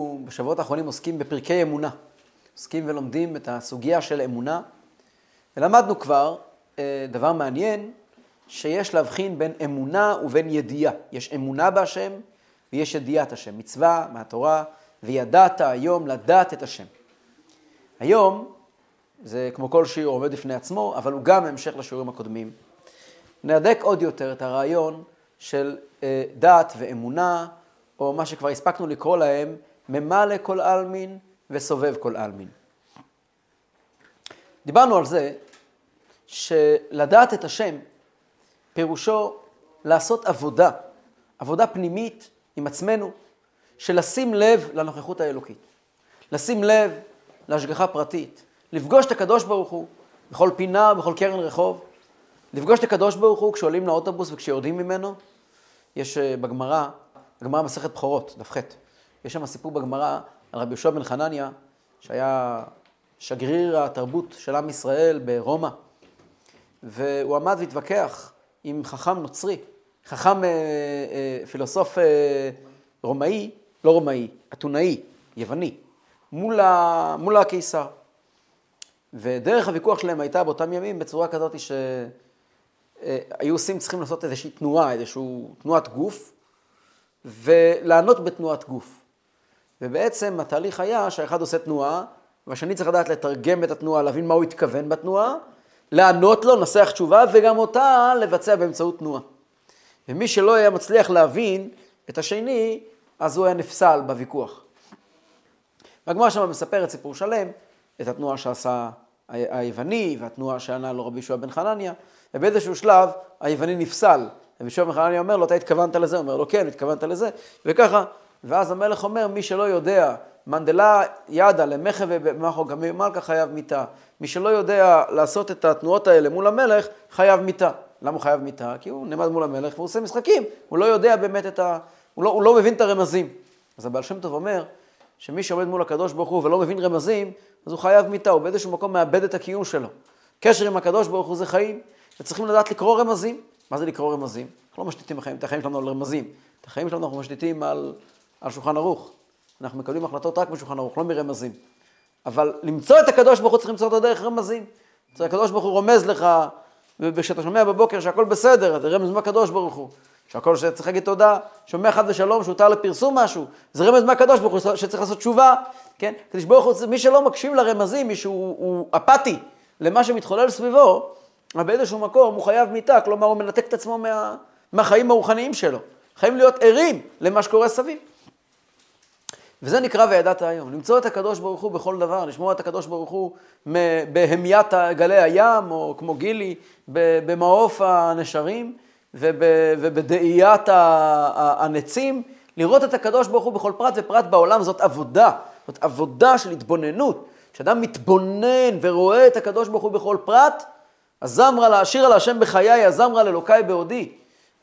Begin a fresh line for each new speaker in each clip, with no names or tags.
בשבועות האחרונים עוסקים בפרקי אמונה. עוסקים ולומדים את הסוגיה של אמונה. ולמדנו כבר אה, דבר מעניין, שיש להבחין בין אמונה ובין ידיעה. יש אמונה בהשם ויש ידיעת השם. מצווה מהתורה, וידעת היום לדעת את השם. היום, זה כמו כל שיעור עומד בפני עצמו, אבל הוא גם המשך לשיעורים הקודמים. נהדק עוד יותר את הרעיון של אה, דת ואמונה, או מה שכבר הספקנו לקרוא להם, ממלא כל עלמין וסובב כל עלמין. דיברנו על זה שלדעת את השם פירושו לעשות עבודה, עבודה פנימית עם עצמנו, של לשים לב לנוכחות האלוקית. לשים לב להשגחה פרטית, לפגוש את הקדוש ברוך הוא בכל פינה, בכל קרן רחוב, לפגוש את הקדוש ברוך הוא כשעולים לאוטובוס וכשיורדים ממנו. יש אה, בגמרא, הגמרא מסכת בכורות, דף ח', יש שם סיפור בגמרא על רבי יהושע בן חנניה, שהיה שגריר התרבות של עם ישראל ברומא, והוא עמד והתווכח עם חכם נוצרי, חכם אה, אה, פילוסוף אה, רומאי, לא רומאי, אתונאי, יווני, מול, ה, מול הקיסר. ודרך הוויכוח שלהם הייתה באותם ימים בצורה כזאת שהיו אה, צריכים לעשות איזושהי תנועה, איזושהי תנועת גוף, ולענות בתנועת גוף. ובעצם התהליך היה שהאחד עושה תנועה, והשני צריך לדעת לתרגם את התנועה, להבין מה הוא התכוון בתנועה, לענות לו, לנסח תשובה, וגם אותה לבצע באמצעות תנועה. ומי שלא היה מצליח להבין את השני, אז הוא היה נפסל בוויכוח. והגמרא שם מספרת סיפור שלם, את התנועה שעשה היווני, והתנועה שענה לו רבי יהושע בן חנניה, ובאיזשהו שלב היווני נפסל. רבי יהושע בן חנניה אומר לו, אתה התכוונת לזה? הוא אומר לו, כן, התכוונת לזה, וככה, ואז המלך אומר, מי שלא יודע, מנדלה ידה למחה ובמחו גם מלכה חייב מיתה. מי שלא יודע לעשות את התנועות האלה מול המלך, חייב מיתה. למה הוא חייב מיתה? כי הוא נעמד מול המלך והוא עושה משחקים, הוא לא יודע באמת את ה... הוא לא, הוא לא מבין את הרמזים. אז הבעל שם טוב אומר שמי שעומד מול הקדוש ברוך הוא ולא מבין רמזים, אז הוא חייב מיתה, הוא באיזשהו מקום מאבד את הקיום שלו. קשר עם הקדוש ברוך הוא זה חיים, וצריכים לדעת לקרוא רמזים. מה זה לקרוא רמזים? אנחנו לא משתיתים החיים, את החיים שלנו על רמזים. את החיים שלנו אנחנו משתיתים על, על שולחן ערוך. אנחנו מקבלים החלטות רק בשולחן ערוך, לא מרמזים. אבל למצוא את הקדוש ברוך הוא צריך למצוא אותו דרך רמזים. הקדוש ברוך הוא רומז לך, וכשאתה שומע בבוקר שהכל בסדר, אתה רמז מהקדוש ברוך הוא. שהכל שצריך להגיד תודה, שומע חד ושלום, שהותר לפרסום משהו, זה רמז מהקדוש ברוך הוא שצריך לעשות תשובה, כן? הקדוש ברוך הוא, מי שלא מקשיב לרמזים, מי שהוא אפאתי למה שמתחולל סביבו, אבל באיזשהו מקום הוא חייב מיתה, כלומר הוא מנתק את עצמו מה, מהחיים הרוחניים שלו. חייבים להיות ערים למה שקורה סביב. וזה נקרא וידעת היום. למצוא את הקדוש ברוך הוא בכל דבר, לשמוע את הקדוש ברוך הוא בהמיית גלי הים, או כמו גילי, במעוף הנשרים, ובדאיית הנצים, לראות את הקדוש ברוך הוא בכל פרט ופרט בעולם, זאת עבודה, זאת עבודה של התבוננות. כשאדם מתבונן ורואה את הקדוש ברוך הוא בכל פרט, הזמרה לה, שירה להשם בחיי, הזמרה לאלוקיי בעודי.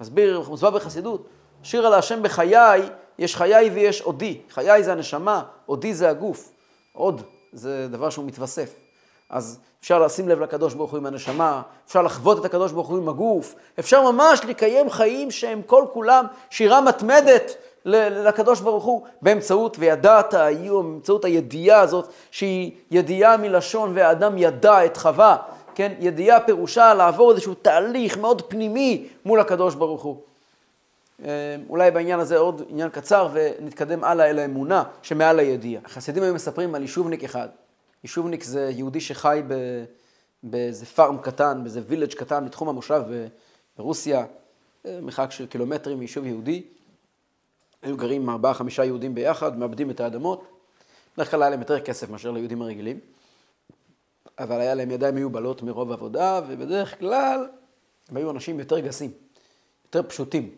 מסביר, מוסבר בחסידות, שירה להשם בחיי, יש חיי ויש עודי. חיי זה הנשמה, עודי זה הגוף. עוד, זה דבר שהוא מתווסף. אז אפשר לשים לב לקדוש ברוך הוא עם הנשמה, אפשר לחוות את הקדוש ברוך הוא עם הגוף, אפשר ממש לקיים חיים שהם כל כולם שירה מתמדת לקדוש ברוך הוא באמצעות וידעת באמצעות הידיעה הזאת שהיא ידיעה מלשון והאדם ידע את חווה, כן? ידיעה פירושה לעבור איזשהו תהליך מאוד פנימי מול הקדוש ברוך הוא. אה, אולי בעניין הזה עוד עניין קצר ונתקדם הלאה אל האמונה שמעל הידיעה. החסידים היו מספרים על יישובניק אחד. יישובניק זה יהודי שחי באיזה פארם קטן, באיזה וילג' קטן בתחום המושב ברוסיה, אה, מרחק של קילומטרים מיישוב יהודי. היו גרים ארבעה, חמישה יהודים ביחד, מאבדים את האדמות. בדרך כלל היה להם יותר כסף מאשר ליהודים הרגילים, אבל היה להם ידיים מיובלות מרוב עבודה, ובדרך כלל הם היו אנשים יותר גסים, יותר פשוטים.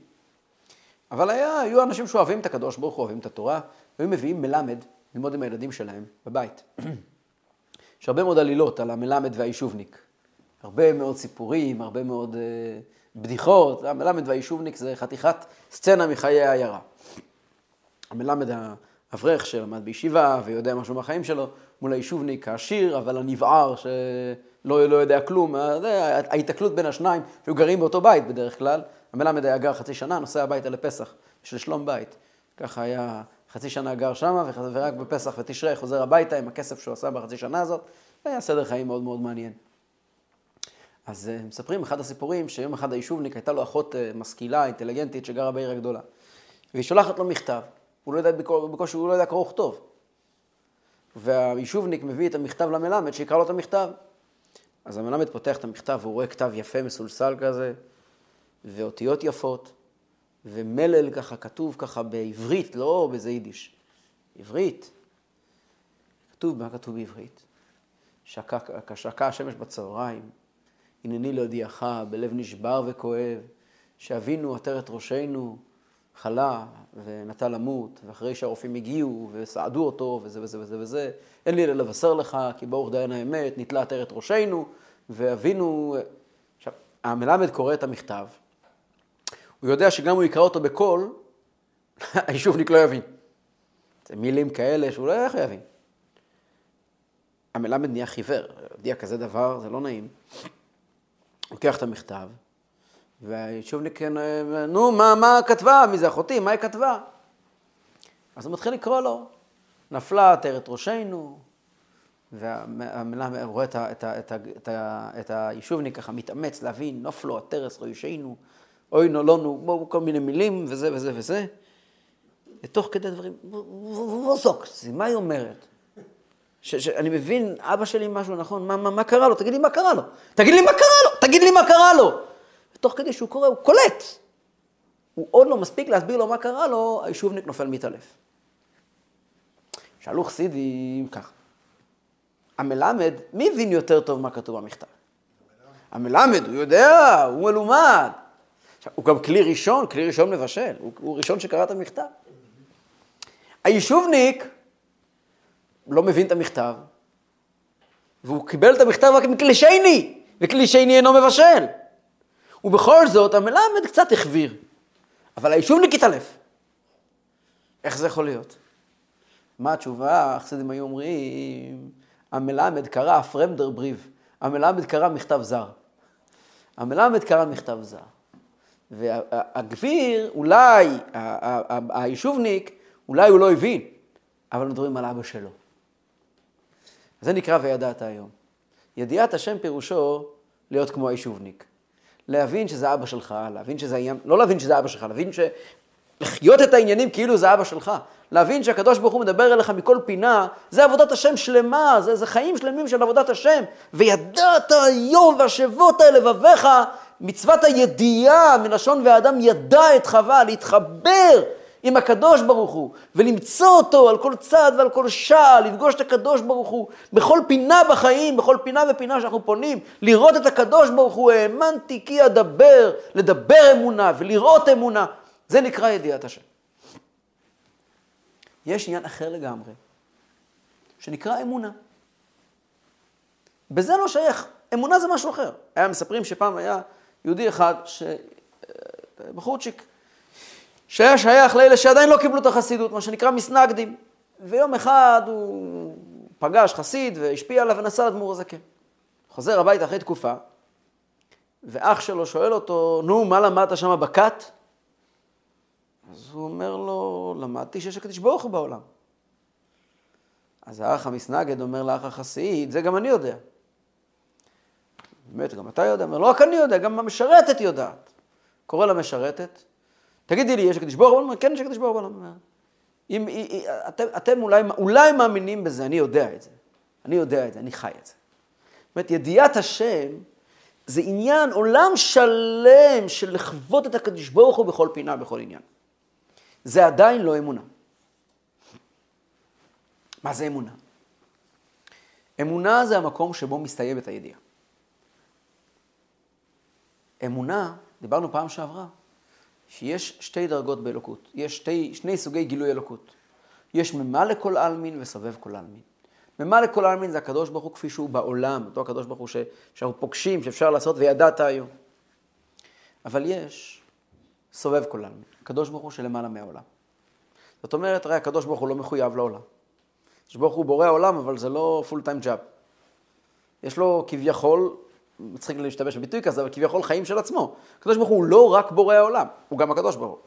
אבל היה, היו אנשים שאוהבים את הקדוש ברוך הוא, אוהבים את התורה, והיו מביאים מלמד ללמוד עם הילדים שלהם בבית. יש הרבה מאוד עלילות על המלמד והיישובניק. הרבה מאוד סיפורים, הרבה מאוד uh, בדיחות. המלמד והיישובניק זה חתיכת סצנה מחיי העיירה. המלמד האברך שלמד בישיבה ויודע משהו מהחיים שלו, מול היישובניק העשיר, אבל הנבער שלא לא יודע כלום. ההיתקלות בין השניים, שהיו גרים באותו בית בדרך כלל. המלמד היה גר חצי שנה, נוסע הביתה לפסח, של שלום בית. ככה היה חצי שנה גר שמה, ורק בפסח ותשרי חוזר הביתה עם הכסף שהוא עשה בחצי שנה הזאת. זה היה סדר חיים מאוד מאוד מעניין. אז uh, מספרים אחד הסיפורים שיום אחד היישובניק הייתה לו אחות uh, משכילה, אינטליגנטית, שגרה בעיר הגדולה. והיא שולחת לו מכתב, הוא לא יודע, בקושי הוא לא יודע קרוא וכתוב. והיישובניק מביא את המכתב למלמד שיקרא לו את המכתב. אז המלמד פותח את המכתב והוא רואה כתב יפה, מסולסל כזה, ואותיות יפות, ומלל ככה כתוב ככה בעברית, לא באיזה יידיש, עברית. כתוב, מה כתוב בעברית? שקעה השמש בצהריים, הנני להודיעך, בלב נשבר וכואב, שאבינו עטרת ראשנו, חלה ונטה למות, ואחרי שהרופאים הגיעו וסעדו אותו וזה וזה וזה וזה, אין לי אלא לבשר לך, כי ברוך דיין האמת, נתלה עטרת ראשנו, ואבינו... עכשיו, המלמד קורא את המכתב, הוא יודע שגם הוא יקרא אותו בקול, היישובניק לא יבין. זה מילים כאלה שהוא לא איך יבין. המלמד נהיה חיוור, הודיע כזה דבר, זה לא נעים. לוקח את המכתב, והיישובניק, נו, מה, מה כתבה? מי זה אחותי? מה היא כתבה? אז הוא מתחיל לקרוא לו. נפלה עטרת ראשנו, והמלמד רואה את, את, את, את, היישובניק ככה מתאמץ להבין, נופלו עטרת ראשנו, אוי נו לנו, כל מיני מילים, וזה וזה וזה. ותוך כדי דברים, ווזוק, מה היא אומרת? שאני מבין, אבא שלי משהו נכון, מה, מה, מה קרה לו? תגיד לי מה קרה לו. תגיד לי מה קרה לו, תגיד לי מה קרה לו. ותוך כדי שהוא קורא, הוא קולט. הוא עוד לא מספיק להסביר לו מה קרה לו, היישובניק נופל מתעלף. שאלו חסידים ככה, המלמד, מי הבין יותר טוב מה כתוב במכתב? המלמד, הוא יודע, הוא מלומד. עכשיו, הוא גם כלי ראשון, כלי ראשון מבשל, הוא, הוא ראשון שקרא את המכתב. היישובניק לא מבין את המכתב, והוא קיבל את המכתב רק מכלי שני, וכלי שני אינו מבשל. ובכל זאת, המלמד קצת החביר, אבל היישובניק התעלף. איך זה יכול להיות? מה התשובה? החסידים היו אומרים, המלמד קרא פרמדר בריב, המלמד קרא מכתב זר. המלמד קרא מכתב זר. והגביר, אולי, היישובניק, אולי הוא לא הבין, אבל מדברים על אבא שלו. זה נקרא וידעת היום. ידיעת השם פירושו להיות כמו היישובניק. להבין שזה אבא שלך, להבין שזה העניין, לא להבין שזה אבא שלך, להבין ש... לחיות את העניינים כאילו זה אבא שלך. להבין שהקדוש ברוך הוא מדבר אליך מכל פינה, זה עבודת השם שלמה, זה, זה חיים שלמים של עבודת השם. וידעת היום והשבות אל לבביך, מצוות הידיעה, מלשון והאדם ידע את חווה, להתחבר עם הקדוש ברוך הוא, ולמצוא אותו על כל צד ועל כל שעל, לפגוש את הקדוש ברוך הוא בכל פינה בחיים, בכל פינה ופינה שאנחנו פונים, לראות את הקדוש ברוך הוא, האמנתי כי אדבר, לדבר אמונה ולראות אמונה, זה נקרא ידיעת השם. יש עניין אחר לגמרי, שנקרא אמונה. בזה לא שייך, אמונה זה משהו אחר. היה מספרים שפעם היה יהודי אחד, ש... בחורצ'יק, שהיה שייך לאלה שעדיין לא קיבלו את החסידות, מה שנקרא מסנגדים. ויום אחד הוא פגש חסיד והשפיע עליו ונסע לדמור הזקן. חוזר הביתה אחרי תקופה, ואח שלו שואל אותו, נו, מה למדת שם בכת? אז הוא אומר לו, למדתי שיש הקדוש ברוך הוא בעולם. אז האח המסנגד אומר לאח החסיד, זה גם אני יודע. באמת, גם אתה יודע? אומר, לא רק אני יודע, גם המשרתת יודעת. קורא למשרתת, תגידי לי, יש הקדוש ברוך הוא? כן, יש הקדוש ברוך הוא. אם, אתם, אתם אולי, אולי מאמינים בזה, אני יודע את זה. אני יודע את זה, אני חי את זה. זאת אומרת, ידיעת השם זה עניין, עולם שלם של לחוות את הקדוש ברוך הוא בכל פינה, בכל עניין. זה עדיין לא אמונה. מה זה אמונה? אמונה זה המקום שבו מסתיימת הידיעה. אמונה, דיברנו פעם שעברה, שיש שתי דרגות באלוקות, יש שתי, שני סוגי גילוי אלוקות. יש ממה לכל עלמין וסובב כל עלמין. ממה לכל עלמין זה הקדוש ברוך הוא כפי שהוא בעולם, אותו הקדוש ברוך הוא ש, שאנחנו פוגשים, שאפשר לעשות וידעת היום. אבל יש סובב כל עלמין, הקדוש ברוך הוא שלמעלה מהעולם. זאת אומרת, הרי הקדוש ברוך הוא לא מחויב לעולם. הקדוש ברוך הוא בורא העולם, אבל זה לא פול טיים ג'אב. יש לו כביכול מצחיק להשתמש בביטוי כזה, אבל כביכול חיים של עצמו. הקדוש ברוך הוא לא רק בורא העולם, הוא גם הקדוש ברוך הוא.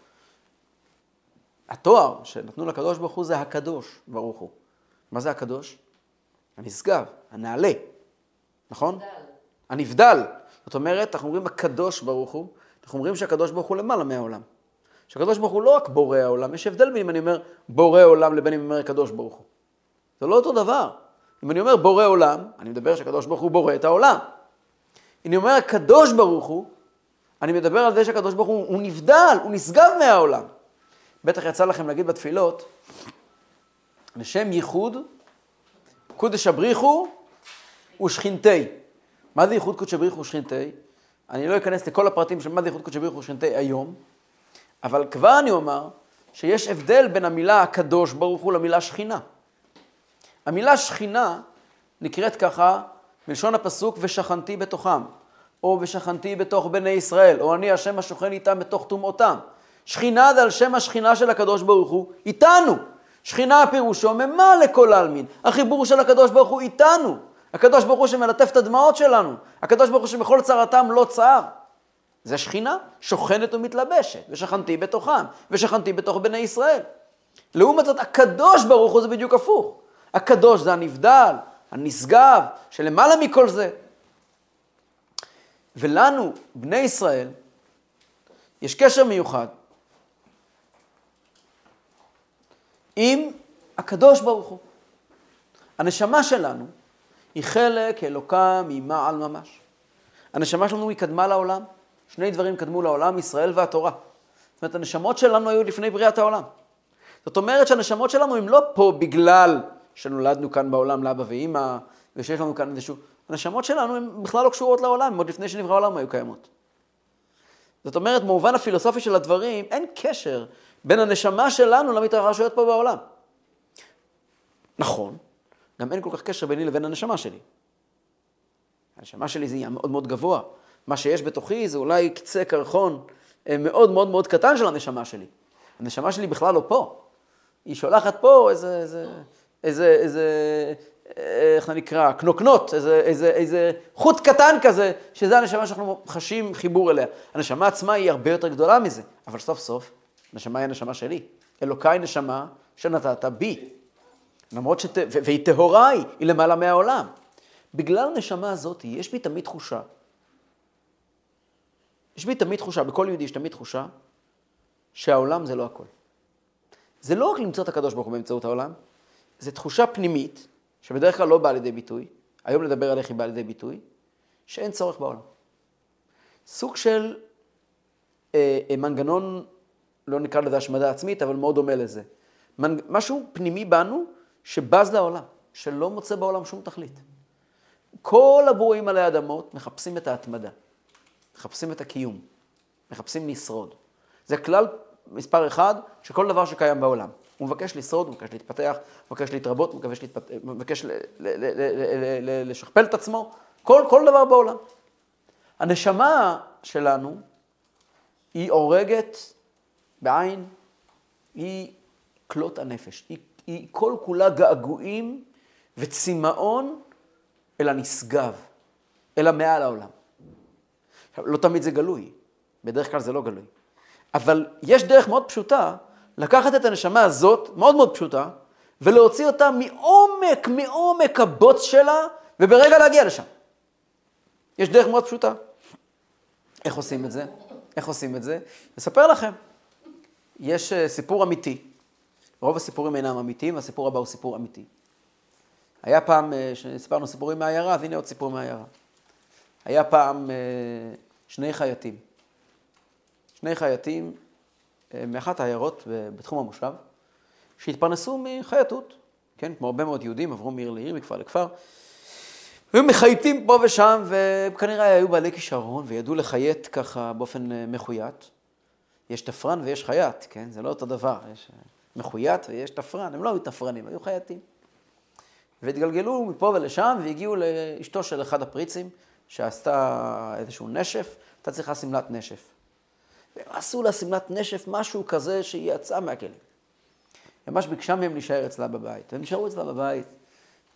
התואר שנתנו לקדוש ברוך הוא זה הקדוש ברוך הוא. מה זה הקדוש? הנשגב, הנעלה, נכון?
נבדל.
הנבדל. זאת אומרת, אנחנו אומרים הקדוש ברוך הוא, אנחנו אומרים שהקדוש ברוך הוא למעלה מהעולם. שהקדוש ברוך הוא לא רק בורא העולם, יש הבדל בין אם אני אומר בורא עולם לבין אם אני אומר הקדוש ברוך הוא. זה לא אותו דבר. אם אני אומר בורא עולם, אני מדבר שהקדוש ברוך הוא בורא את העולם. אני אומר הקדוש ברוך הוא, אני מדבר על זה שהקדוש ברוך הוא, הוא נבדל, הוא נשגב מהעולם. בטח יצא לכם להגיד בתפילות, לשם ייחוד, קודש הבריחו ושכינתי. מה זה ייחוד קודש הבריחו ושכינתי? אני לא אכנס לכל הפרטים של מה זה ייחוד קודש הבריחו ושכינתי היום, אבל כבר אני אומר שיש הבדל בין המילה הקדוש ברוך הוא למילה שכינה. המילה שכינה נקראת ככה מלשון הפסוק ושכנתי בתוכם, או ושכנתי בתוך בני ישראל, או אני השם השוכן איתם בתוך טומאותם. שכינה זה על שם השכינה של הקדוש ברוך הוא איתנו. שכינה פירושו ממה לכל העלמין. החיבור של הקדוש ברוך הוא איתנו. הקדוש ברוך הוא שמלטף את הדמעות שלנו. הקדוש ברוך הוא שבכל צרתם לא צער. זה שכינה, שוכנת ומתלבשת, ושכנתי בתוכם, ושכנתי בתוך בני ישראל. לעומת זאת, הקדוש ברוך הוא זה בדיוק הפוך. הקדוש זה הנבדל, הנשגב, שלמעלה מכל זה. ולנו, בני ישראל, יש קשר מיוחד עם הקדוש ברוך הוא. הנשמה שלנו היא חלק אלוקה ממעל ממש. הנשמה שלנו היא קדמה לעולם. שני דברים קדמו לעולם, ישראל והתורה. זאת אומרת, הנשמות שלנו היו לפני בריאת העולם. זאת אומרת שהנשמות שלנו הן לא פה בגלל שנולדנו כאן בעולם לאבא ואימא, ושיש לנו כאן איזשהו... הנשמות שלנו הן בכלל לא קשורות לעולם, עוד לפני שנברא העולם היו קיימות. זאת אומרת, במובן הפילוסופי של הדברים, אין קשר בין הנשמה שלנו למתרחשויות פה בעולם. נכון, גם אין כל כך קשר ביני לבין הנשמה שלי. הנשמה שלי זה מאוד מאוד גבוה. מה שיש בתוכי זה אולי קצה קרחון אה, מאוד מאוד מאוד קטן של הנשמה שלי. הנשמה שלי בכלל לא פה. היא שולחת פה איזה, איזה, איזה, איזה איך זה נקרא, קנוקנות, איזה, איזה, איזה חוט קטן כזה, שזה הנשמה שאנחנו חשים חיבור אליה. הנשמה עצמה היא הרבה יותר גדולה מזה, אבל סוף סוף, הנשמה היא הנשמה שלי. אלוקיי נשמה שנתת בי. למרות שת... והיא טהורה היא, היא למעלה מהעולם. בגלל הנשמה הזאת, יש בי תמיד תחושה. יש בי תמיד תחושה, בכל יהודי יש תמיד תחושה, שהעולם זה לא הכל. זה לא רק למצוא את הקדוש ברוך הוא באמצעות העולם, זה תחושה פנימית, שבדרך כלל לא באה לידי ביטוי, היום נדבר על איך היא באה לידי ביטוי, שאין צורך בעולם. סוג של אה, אה, מנגנון, לא נקרא לזה השמדה עצמית, אבל מאוד דומה לזה. מנג... משהו פנימי בנו שבז לעולם, שלא מוצא בעולם שום תכלית. כל הברואים עלי אדמות מחפשים את ההתמדה, מחפשים את הקיום, מחפשים לשרוד. זה כלל מספר אחד של כל דבר שקיים בעולם. הוא מבקש לשרוד, הוא מבקש להתפתח, הוא מבקש להתרבות, הוא מבקש, להתפת... מבקש ל... ל... ל... ל... לשכפל את עצמו, כל, כל דבר בעולם. הנשמה שלנו היא הורגת בעין, היא כלות הנפש, היא, היא כל כולה געגועים וצמאון אל הנשגב, אל המעל העולם. לא תמיד זה גלוי, בדרך כלל זה לא גלוי. אבל יש דרך מאוד פשוטה לקחת את הנשמה הזאת, מאוד מאוד פשוטה, ולהוציא אותה מעומק, מעומק הבוץ שלה, וברגע להגיע לשם. יש דרך מאוד פשוטה. איך עושים את זה? איך עושים את זה? אספר לכם. יש אה, סיפור אמיתי. רוב הסיפורים אינם אמיתיים, והסיפור הבא הוא סיפור אמיתי. היה פעם, אה, סיפרנו סיפורים מהעיירה, אז הנה עוד סיפור מהעיירה. היה פעם אה, שני חייטים. שני חייטים מאחת העיירות בתחום המושב, שהתפרנסו מחייטות, כן, כמו הרבה מאוד יהודים, עברו מעיר לעיר, מכפר לכפר. היו מחייטים פה ושם, וכנראה היו בעלי כישרון, וידעו לחייט ככה באופן אה, מחויט. יש תפרן ויש חייט, כן? זה לא אותו דבר. יש אה, מחויט ויש תפרן, הם לא היו תפרנים, היו חייטים. והתגלגלו מפה ולשם, והגיעו לאשתו של אחד הפריצים, שעשתה איזשהו נשף, הייתה צריכה שמלת נשף. והם עשו לה שמלת נשף, משהו כזה שהיא יצאה מהכלים. ממש ביקשה מהם להישאר אצלה בבית. הם נשארו אצלה בבית,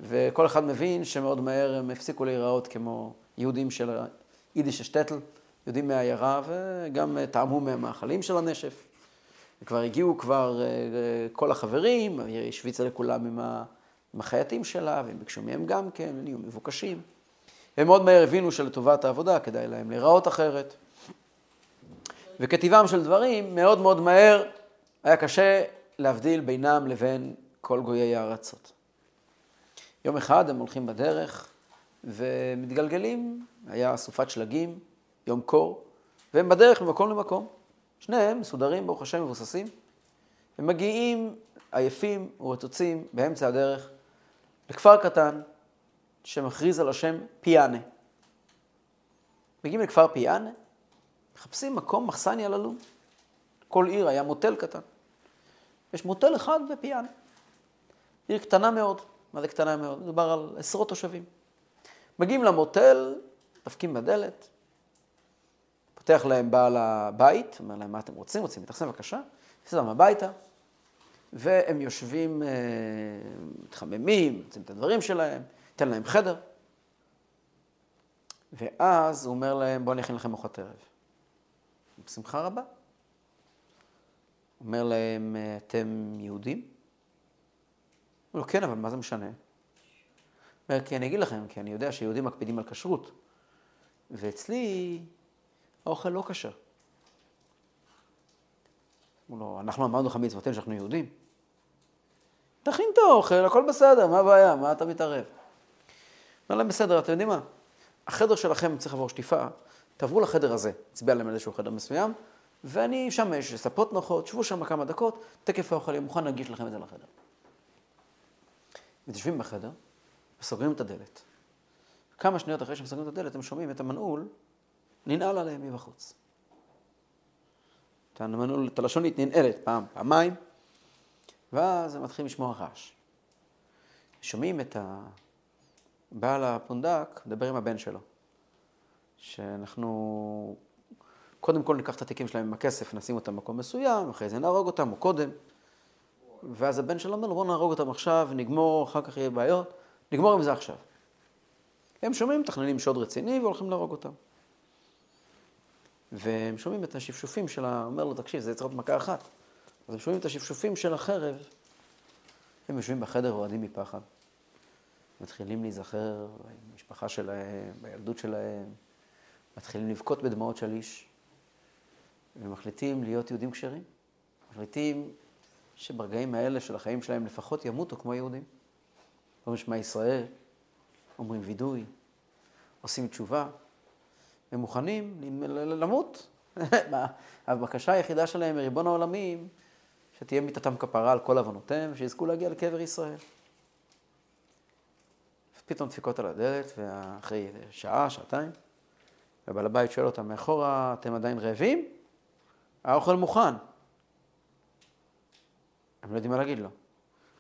וכל אחד מבין שמאוד מהר הם הפסיקו להיראות כמו יהודים של יידיש שטטל, יהודים מהעיירה, וגם טעמו מהמאכלים של הנשף. וכבר הגיעו כבר כל החברים, היא השוויצה לכולם עם החייטים שלה, והם ביקשו מהם גם כן, הם נהיו מבוקשים. הם מאוד מהר הבינו שלטובת העבודה כדאי להם להיראות אחרת. וכטבעם של דברים, מאוד מאוד מהר היה קשה להבדיל בינם לבין כל גויי הארצות. יום אחד הם הולכים בדרך ומתגלגלים, היה סופת שלגים, יום קור, והם בדרך ממקום למקום. שניהם מסודרים, ברוך השם, מבוססים. הם מגיעים עייפים ורצוצים באמצע הדרך לכפר קטן שמכריז על השם פיאנה. מגיעים לכפר פיאנה, מחפשים מקום מחסניה ללום. כל עיר היה מוטל קטן. יש מוטל אחד בפיאנה. עיר קטנה מאוד. מה זה קטנה מאוד? מדובר על עשרות תושבים. מגיעים למוטל, דפקים בדלת, פותח להם בעל הבית, אומר להם, מה אתם רוצים? רוצים להתאכסן בבקשה? נכנס להם הביתה, והם יושבים, אה, מתחממים, רוצים את הדברים שלהם, ניתן להם חדר. ואז הוא אומר להם, בואו אני אכין לכם ארוחת ערב. בשמחה רבה. אומר להם, אתם יהודים? אומר, כן, אבל מה זה משנה? אומר, כי אני אגיד לכם, כי אני יודע שיהודים מקפידים על כשרות, ואצלי האוכל לא כשר. אמרו לו, אנחנו אמרנו לך מצוותינו שאנחנו יהודים. תכין את האוכל, הכל בסדר, מה הבעיה? מה אתה מתערב? אומר להם, בסדר, אתם יודעים מה? החדר שלכם צריך לעבור שטיפה, תעברו לחדר הזה, הצביע להם איזשהו חדר מסוים, ואני, שם יש ספות נוחות, שבו שם כמה דקות, תקף האוכל יהיה מוכן, נגיש לכם את זה לחדר. מתיישבים בחדר וסוגרים את הדלת. כמה שניות אחרי שהם סוגרים את הדלת, הם שומעים את המנעול ננעל עליהם מבחוץ. את המנעול, את הלשונית ננעלת פעם, פעמיים, ואז הם מתחילים לשמוע רעש. שומעים את בעל הפונדק מדבר עם הבן שלו, שאנחנו קודם כל ניקח את התיקים שלהם עם הכסף, נשים אותם במקום מסוים, אחרי זה נהרוג אותם, או קודם. ואז הבן שלו אומר לו, בוא נהרוג אותם עכשיו, נגמור, אחר כך יהיה בעיות, נגמור עם זה עכשיו. הם שומעים, מתכננים שוד רציני והולכים להרוג אותם. והם שומעים את השפשופים של ה... אומר לו, תקשיב, זה צריך להיות מכה אחת. אז הם שומעים את השפשופים של החרב. הם יושבים בחדר רועדים מפחד. מתחילים להיזכר במשפחה שלהם, בילדות שלהם, מתחילים לבכות בדמעות של איש, ומחליטים להיות יהודים כשרים. מחליטים שברגעים האלה של החיים שלהם לפחות ימותו כמו יהודים. אומרים שמע ישראל, אומרים וידוי, עושים תשובה, הם מוכנים למות. הבקשה היחידה שלהם מריבון העולמים, שתהיה מיתתם כפרה על כל עוונותיהם, שיזכו להגיע לקבר ישראל. פתאום דפיקות על הדלת, ואחרי שעה, שעתיים, ובעל הבית שואל אותם, מאחורה אתם עדיין רעבים? האוכל מוכן. הם לא יודעים מה להגיד לו.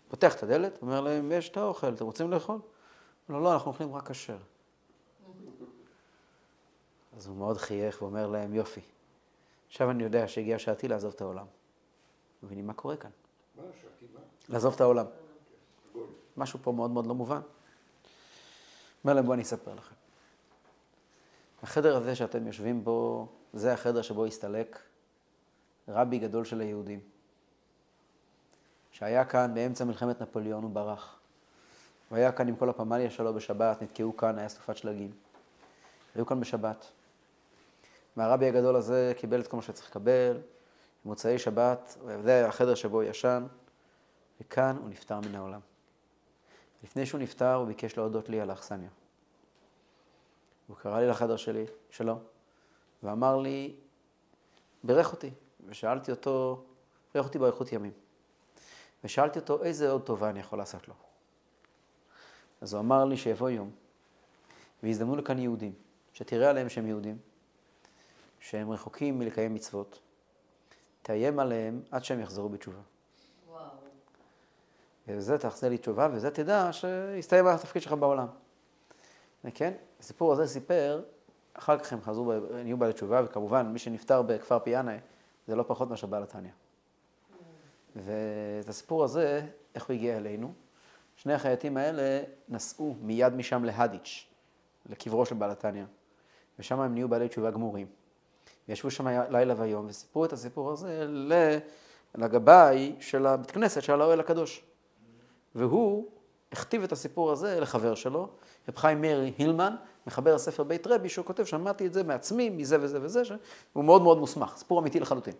פותח את הדלת, אומר להם, יש את האוכל, אתם רוצים לאכול? לא, לא, אנחנו אוכלים רק כשר. אז הוא מאוד חייך ואומר להם, יופי, עכשיו אני יודע שהגיעה שעתי לעזוב את העולם. מבינים מה קורה כאן? מה שעתי מה? לעזוב את העולם. משהו פה מאוד מאוד לא מובן. אומר להם, בואו אני אספר לכם. החדר הזה שאתם יושבים בו, זה החדר שבו הסתלק רבי גדול של היהודים, שהיה כאן באמצע מלחמת נפוליאון, הוא ברח. הוא היה כאן עם כל הפמליה שלו בשבת, נתקעו כאן, היה סופת שלגים. היו כאן בשבת. והרבי הגדול הזה קיבל את כל מה שצריך לקבל, במוצאי שבת, זה החדר שבו הוא ישן, וכאן הוא נפטר מן העולם. לפני שהוא נפטר, הוא ביקש להודות לי על האכסניה. הוא קרא לי לחדר שלי, שלו, ואמר לי, בירך אותי, ושאלתי אותו, בירך אותי באריכות ימים. ושאלתי אותו, איזה עוד טובה אני יכול לעשות לו? אז הוא אמר לי שיבוא יום, ויזדמנו לכאן יהודים, שתראה עליהם שהם יהודים, שהם רחוקים מלקיים מצוות, תאיים עליהם עד שהם יחזרו בתשובה. וואו. וזה תחזיר לי תשובה, וזה תדע שהסתיים התפקיד שלך בעולם. כן? הסיפור הזה סיפר, אחר כך הם חזרו, נהיו בעלי תשובה, וכמובן, מי שנפטר בכפר פיאנה, זה לא פחות מאשר בעל התניא. ואת הסיפור הזה, איך הוא הגיע אלינו? שני החייטים האלה נסעו מיד משם להדיץ', לקברו של בעל התניא, ושם הם נהיו בעלי תשובה גמורים. וישבו שם לילה ויום וסיפרו את הסיפור הזה לגבאי של הבית כנסת של האוהל הקדוש. והוא הכתיב את הסיפור הזה לחבר שלו, רב חיים מאיר הילמן, מחבר הספר בית רבי, שהוא כותב, שמעתי את זה מעצמי, מזה וזה וזה, שהוא מאוד מאוד מוסמך, סיפור אמיתי לחלוטין.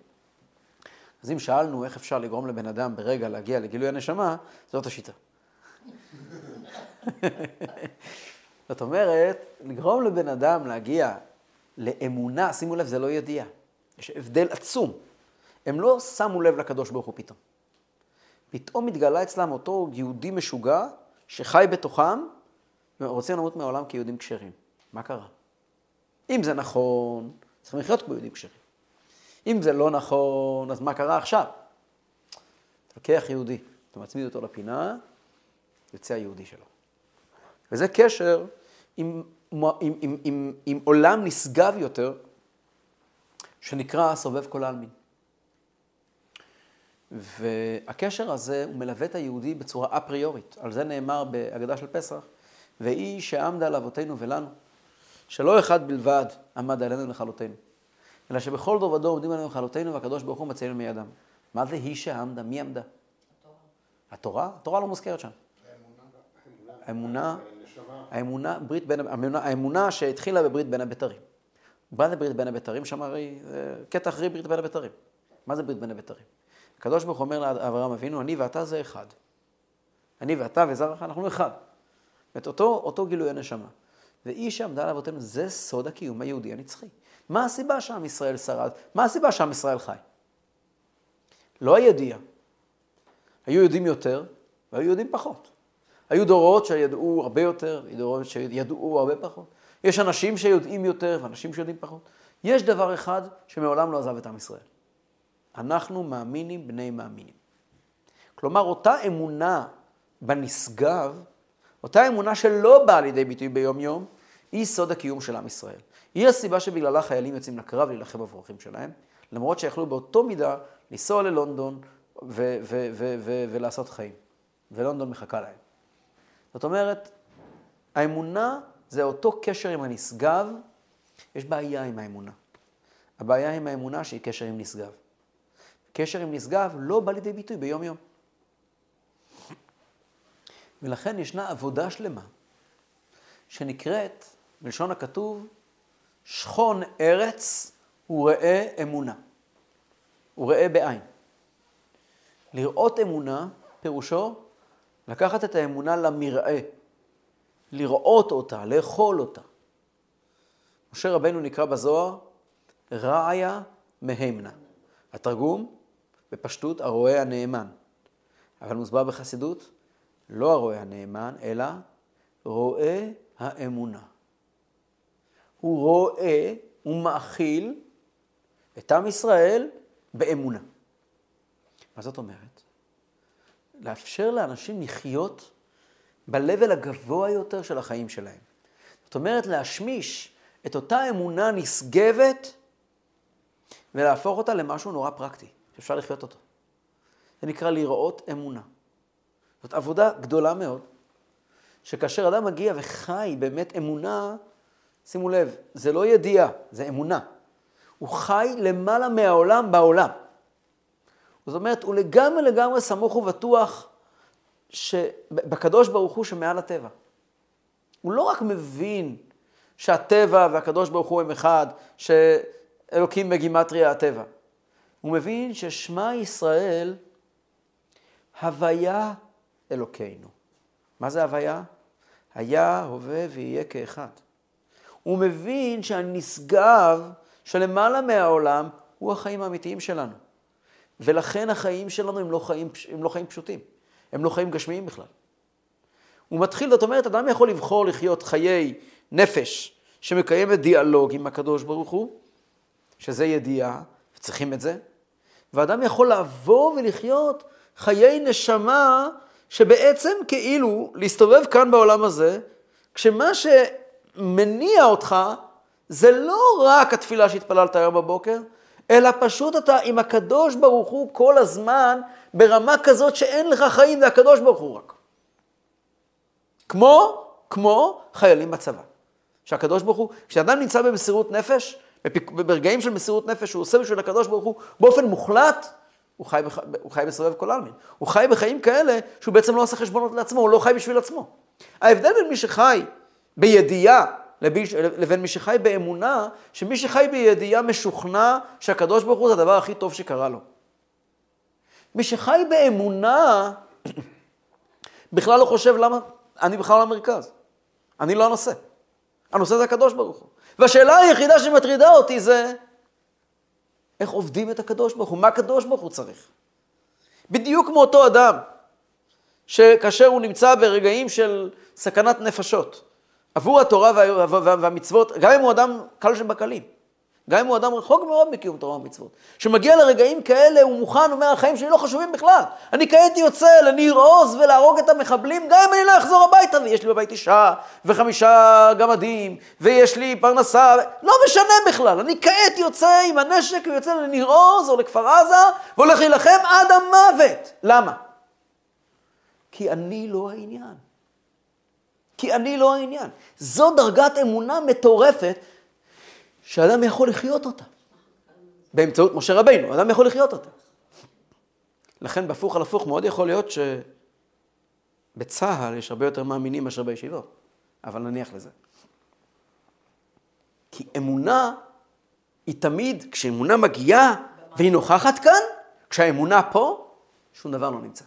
אז אם שאלנו איך אפשר לגרום לבן אדם ברגע להגיע לגילוי הנשמה, זאת השיטה. זאת אומרת, לגרום לבן אדם להגיע לאמונה, שימו לב, זה לא ידיעה. יש הבדל עצום. הם לא שמו לב לקדוש ברוך הוא פתאום. פתאום מתגלה אצלם אותו יהודי משוגע שחי בתוכם ורוצים למות מהעולם כיהודים כשרים. מה קרה? אם זה נכון, צריכים לחיות כמו יהודים כשרים. אם זה לא נכון, אז מה קרה עכשיו? אתה לוקח יהודי, אתה מצמיד אותו לפינה, יוצא היהודי שלו. וזה קשר עם, עם, עם, עם, עם עולם נשגב יותר, שנקרא סובב כל העלמין. והקשר הזה, הוא מלווה את היהודי בצורה אפריורית. על זה נאמר בהגדה של פסח, והיא שעמדה על אבותינו ולנו, שלא אחד בלבד עמד עלינו לכלותנו, אלא שבכל דור ודור עומדים עלינו לכלותנו, והקדוש ברוך הוא מציינו מידם. מה זה היא שעמדה? מי עמדה? התורה? התורה לא מוזכרת שם. האמונה, האמונה, ברית בין, האמונה, האמונה שהתחילה בברית בין הבתרים. מה זה ברית בין הבתרים? שם הרי קטע אחרי ברית בין הבתרים. מה זה ברית בין הבתרים? הקדוש ברוך הוא אומר לאברהם אבינו, אני ואתה זה אחד. אני ואתה וזרעך, אנחנו אחד. את אותו, אותו גילוי הנשמה. ואיש שעמדה על אבותינו, זה סוד הקיום היהודי הנצחי. מה הסיבה שעם ישראל שרד? מה הסיבה שעם ישראל חי? לא הידיעה. היו יודעים יותר והיו יודעים פחות. היו דורות שידעו הרבה יותר, היו דורות שידעו הרבה פחות. יש אנשים שיודעים יותר ואנשים שיודעים פחות. יש דבר אחד שמעולם לא עזב את עם ישראל. אנחנו מאמינים בני מאמינים. כלומר, אותה אמונה בנשגב, אותה אמונה שלא באה לידי ביטוי ביום-יום, היא סוד הקיום של עם ישראל. היא הסיבה שבגללה חיילים יוצאים לקרב להילחם בברכים שלהם, למרות שיכלו באותו מידה לנסוע ללונדון ו- ו- ו- ולעשות חיים. ולונדון מחכה להם. זאת אומרת, האמונה זה אותו קשר עם הנשגב, יש בעיה עם האמונה. הבעיה עם האמונה שהיא קשר עם נשגב. קשר עם נשגב לא בא לידי ביטוי ביום-יום. ולכן ישנה עבודה שלמה שנקראת, בלשון הכתוב, שכון ארץ וראה אמונה. וראה בעין. לראות אמונה, פירושו לקחת את האמונה למראה, לראות אותה, לאכול אותה. משה רבנו נקרא בזוהר רעיה מהמנה. התרגום, בפשטות, הרועה הנאמן. אבל מוסבר בחסידות, לא הרועה הנאמן, אלא רואה האמונה. הוא רואה ומאכיל את עם ישראל באמונה. מה זאת אומרת? לאפשר לאנשים לחיות ב-level הגבוה יותר של החיים שלהם. זאת אומרת, להשמיש את אותה אמונה נשגבת ולהפוך אותה למשהו נורא פרקטי, שאפשר לחיות אותו. זה נקרא לראות אמונה. זאת עבודה גדולה מאוד, שכאשר אדם מגיע וחי באמת אמונה, שימו לב, זה לא ידיעה, זה אמונה. הוא חי למעלה מהעולם בעולם. זאת אומרת, הוא לגמרי לגמרי סמוך ובטוח בקדוש ברוך הוא שמעל הטבע. הוא לא רק מבין שהטבע והקדוש ברוך הוא הם אחד, שאלוקים בגימטריה הטבע. הוא מבין ששמע ישראל הוויה אלוקינו. מה זה הוויה? היה, הווה ויהיה כאחד. הוא מבין שהנשגב שלמעלה מהעולם הוא החיים האמיתיים שלנו. ולכן החיים שלנו הם לא חיים, הם לא חיים פשוטים, הם לא חיים גשמיים בכלל. הוא מתחיל, זאת אומרת, אדם יכול לבחור לחיות חיי נפש שמקיימת דיאלוג עם הקדוש ברוך הוא, שזה ידיעה, וצריכים את זה, ואדם יכול לעבור ולחיות חיי נשמה שבעצם כאילו להסתובב כאן בעולם הזה, כשמה שמניע אותך זה לא רק התפילה שהתפללת היום בבוקר, אלא פשוט אתה עם הקדוש ברוך הוא כל הזמן ברמה כזאת שאין לך חיים, זה הקדוש ברוך הוא רק. כמו, כמו חיילים בצבא. שהקדוש ברוך הוא, כשאדם נמצא במסירות נפש, ברגעים של מסירות נפש, הוא עושה בשביל הקדוש ברוך הוא באופן מוחלט, הוא חי, בח... הוא חי בסובב כל העלמין. הוא חי בחיים כאלה שהוא בעצם לא עושה חשבונות לעצמו, הוא לא חי בשביל עצמו. ההבדל בין מי שחי בידיעה לבין מי שחי באמונה, שמי שחי בידיעה משוכנע שהקדוש ברוך הוא זה הדבר הכי טוב שקרה לו. מי שחי באמונה, בכלל לא חושב למה, אני בכלל לא המרכז. אני לא הנושא. הנושא זה הקדוש ברוך הוא. והשאלה היחידה שמטרידה אותי זה, איך עובדים את הקדוש ברוך הוא? מה הקדוש ברוך הוא צריך? בדיוק כמו אותו אדם, שכאשר הוא נמצא ברגעים של סכנת נפשות, עבור התורה והמצוות, גם אם הוא אדם קל שבקלים, גם אם הוא אדם רחוק מאוד מקיום תורה ומצוות, שמגיע לרגעים כאלה, הוא מוכן, אומר, החיים שלי לא חשובים בכלל. אני כעת יוצא לניר עוז ולהרוג את המחבלים, גם אם אני לא אחזור הביתה, ויש לי בבית אישה, וחמישה גמדים, ויש לי פרנסה, לא משנה בכלל. אני כעת יוצא עם הנשק, ויוצא לניר עוז או לכפר עזה, והולך להילחם עד המוות. למה? כי אני לא העניין. כי אני לא העניין. זו דרגת אמונה מטורפת שאדם יכול לחיות אותה. באמצעות משה רבינו, אדם יכול לחיות אותה. לכן בהפוך על הפוך מאוד יכול להיות שבצה"ל יש הרבה יותר מאמינים מאשר בישיבות, אבל נניח לזה. כי אמונה היא תמיד, כשאמונה מגיעה והיא נוכחת כאן, כשהאמונה פה, שום דבר לא נמצא.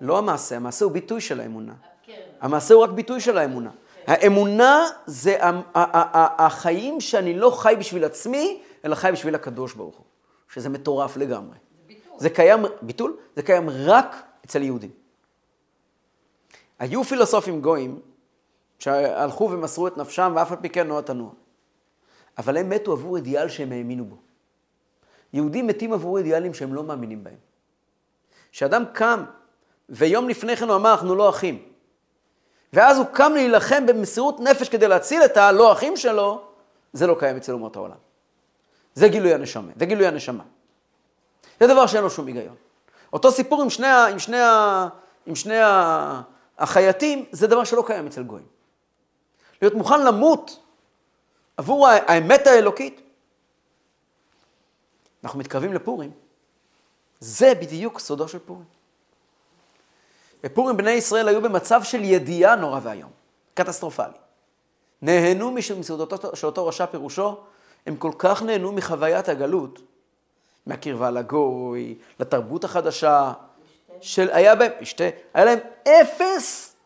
לא המעשה, המעשה הוא ביטוי של האמונה. כן. המעשה הוא רק ביטוי של האמונה. האמונה זה החיים שאני לא חי בשביל עצמי, אלא חי בשביל הקדוש ברוך הוא, שזה מטורף לגמרי. זה ביטול. זה קיים, ביטול? זה קיים רק אצל יהודים. היו פילוסופים גויים שהלכו ומסרו את נפשם ואף על פי כן נוע תנוע. אבל הם מתו עבור אידיאל שהם האמינו בו. יהודים מתים עבור אידיאלים שהם לא מאמינים בהם. כשאדם קם ויום לפני כן הוא אמר, אנחנו לא אחים. ואז הוא קם להילחם במסירות נפש כדי להציל את הלא אחים שלו, זה לא קיים אצל אומות העולם. זה גילוי הנשמה, זה גילוי הנשמה. זה דבר שאין לו שום היגיון. אותו סיפור עם שני, עם שני, עם שני החייטים, זה דבר שלא קיים אצל גויים. להיות מוכן למות עבור האמת האלוקית. אנחנו מתקרבים לפורים, זה בדיוק סודו של פורים. בפורים בני ישראל היו במצב של ידיעה נורא ואיום, קטסטרופלי. נהנו מסעודתו של אותו רשע פירושו, הם כל כך נהנו מחוויית הגלות, מהקרבה לגוי, לתרבות החדשה, של היה בהם, משתה, היה להם אפס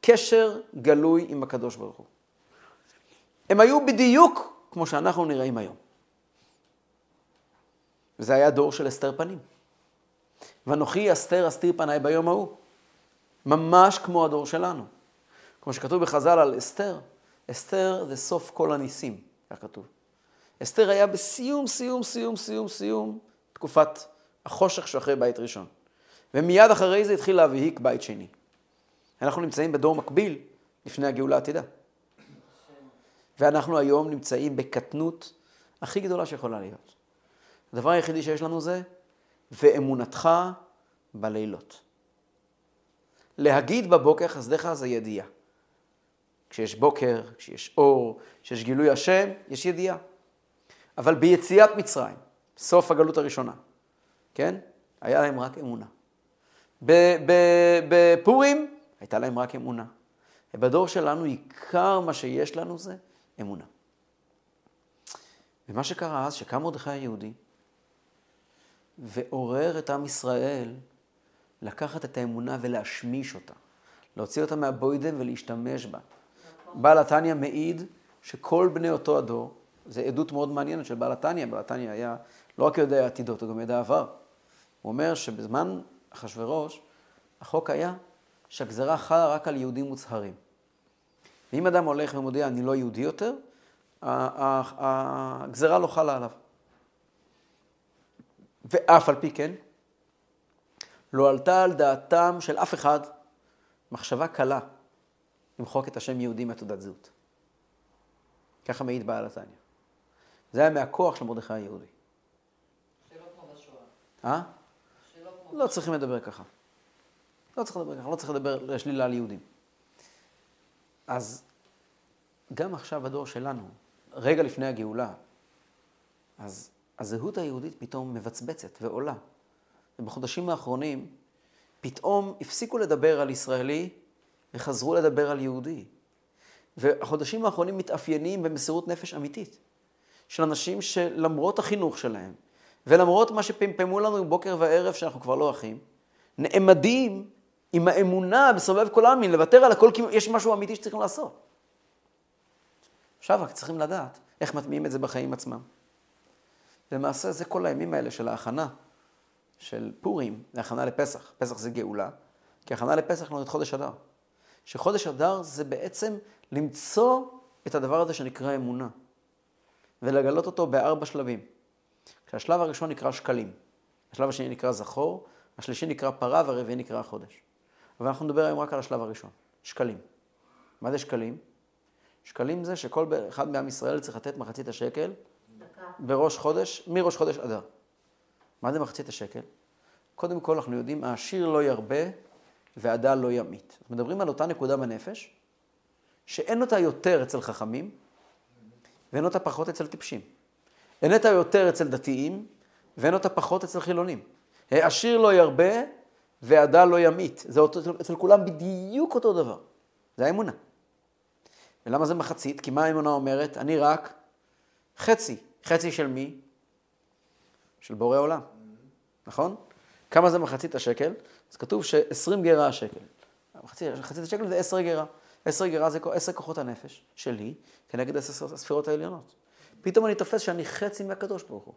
קשר גלוי עם הקדוש ברוך הוא. הם היו בדיוק כמו שאנחנו נראים היום. וזה היה דור של הסתר פנים. ואנוכי אסתר אסתיר פניי ביום ההוא. ממש כמו הדור שלנו. כמו שכתוב בחז"ל על אסתר, אסתר זה סוף כל הניסים, כך כתוב. אסתר היה בסיום, סיום, סיום, סיום, סיום, תקופת החושך שאחרי בית ראשון. ומיד אחרי זה התחיל להבהיק בית שני. אנחנו נמצאים בדור מקביל לפני הגאולה העתידה. ואנחנו היום נמצאים בקטנות הכי גדולה שיכולה להיות. הדבר היחידי שיש לנו זה, ואמונתך בלילות. להגיד בבוקר חסדיך זה ידיעה. כשיש בוקר, כשיש אור, כשיש גילוי השם, יש ידיעה. אבל ביציאת מצרים, סוף הגלות הראשונה, כן? היה להם רק אמונה. בפורים הייתה להם רק אמונה. ובדור שלנו עיקר מה שיש לנו זה אמונה. ומה שקרה אז, שקם מרדכי היהודי ועורר את עם ישראל לקחת את האמונה ולהשמיש אותה, להוציא אותה מהבוידן ולהשתמש בה. בעל התניא מעיד שכל בני אותו הדור, זו עדות מאוד מעניינת של בעל התניא, בעל התניא היה לא רק יודע עתידות, הוא גם ידע עבר. הוא אומר שבזמן אחשורוש, החוק היה שהגזרה חלה רק על יהודים מוצהרים. ואם אדם הולך ומודיע, אני לא יהודי יותר, הגזרה לא חלה עליו. ואף על פי כן, לא עלתה על דעתם של אף אחד מחשבה קלה למחוק את השם יהודי מתעודת זהות. ככה מעיד בעל התניא. זה היה מהכוח של מרדכי היהודי.
שלא כמו בשואה.
אה? לא צריכים לדבר ככה. לא צריך לדבר ככה, לא צריך לדבר לשלילה על יהודים. אז גם עכשיו בדור שלנו, רגע לפני הגאולה, אז הזהות היהודית פתאום מבצבצת ועולה. ובחודשים האחרונים פתאום הפסיקו לדבר על ישראלי וחזרו לדבר על יהודי. והחודשים האחרונים מתאפיינים במסירות נפש אמיתית של אנשים שלמרות החינוך שלהם ולמרות מה שפמפמו לנו בוקר וערב שאנחנו כבר לא אחים, נעמדים עם האמונה בסובב כל העמים, לוותר על הכל כי יש משהו אמיתי שצריכים לעשות. עכשיו רק צריכים לדעת איך מטמיעים את זה בחיים עצמם. למעשה זה כל הימים האלה של ההכנה של פורים, להכנה לפסח. פסח זה גאולה, כי הכנה לפסח את חודש אדר. שחודש אדר זה בעצם למצוא את הדבר הזה שנקרא אמונה, ולגלות אותו בארבע שלבים. כשהשלב הראשון נקרא שקלים, השלב השני נקרא זכור, השלישי נקרא פרה והרביעי נקרא חודש. אבל אנחנו נדבר היום רק על השלב הראשון, שקלים. מה זה שקלים? שקלים זה שכל אחד מעם ישראל צריך לתת מחצית השקל
דקה.
בראש חודש, מראש חודש אדר. מה זה מחצית השקל? קודם כל אנחנו יודעים, העשיר לא ירבה והדל לא ימית. מדברים על אותה נקודה בנפש, שאין אותה יותר אצל חכמים, ואין אותה פחות אצל טיפשים. אין אותה יותר אצל דתיים, ואין אותה פחות אצל חילונים. העשיר לא ירבה והדל לא ימית. זה אותו, אצל כולם בדיוק אותו דבר. זה האמונה. ולמה זה מחצית? כי מה האמונה אומרת? אני רק חצי. חצי של מי? של בורא עולם, נכון? כמה זה מחצית השקל? אז כתוב ש-20 גרה השקל. מחצית, השקל זה 10 גרה. 10 גרה זה 10 כוחות הנפש שלי, כנגד 10 הספירות העליונות. פתאום אני תופס שאני חצי מהקדוש ברוך הוא.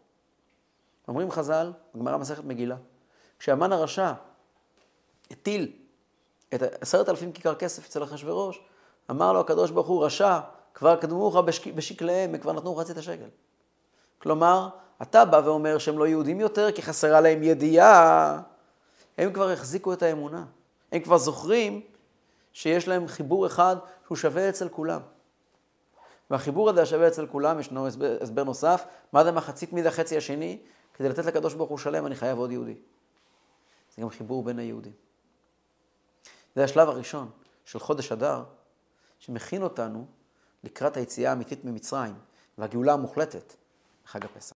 אומרים חז"ל, בגמרא מסכת מגילה, כשהמן הרשע הטיל את עשרת אלפים כיכר כסף אצל אחשוורוש, אמר לו הקדוש ברוך הוא, רשע, כבר קדמוך בשק... בשקליהם, הם כבר נתנו חצי השקל. כלומר, אתה בא ואומר שהם לא יהודים יותר כי חסרה להם ידיעה. הם כבר החזיקו את האמונה. הם כבר זוכרים שיש להם חיבור אחד שהוא שווה אצל כולם. והחיבור הזה השווה אצל כולם, ישנו הסבר, הסבר נוסף, מה זה מחצית מן החצי השני? כדי לתת לקדוש ברוך הוא שלם, אני חייב עוד יהודי. זה גם חיבור בין היהודים. זה השלב הראשון של חודש אדר, שמכין אותנו לקראת היציאה האמיתית ממצרים והגאולה המוחלטת לחג הפסח.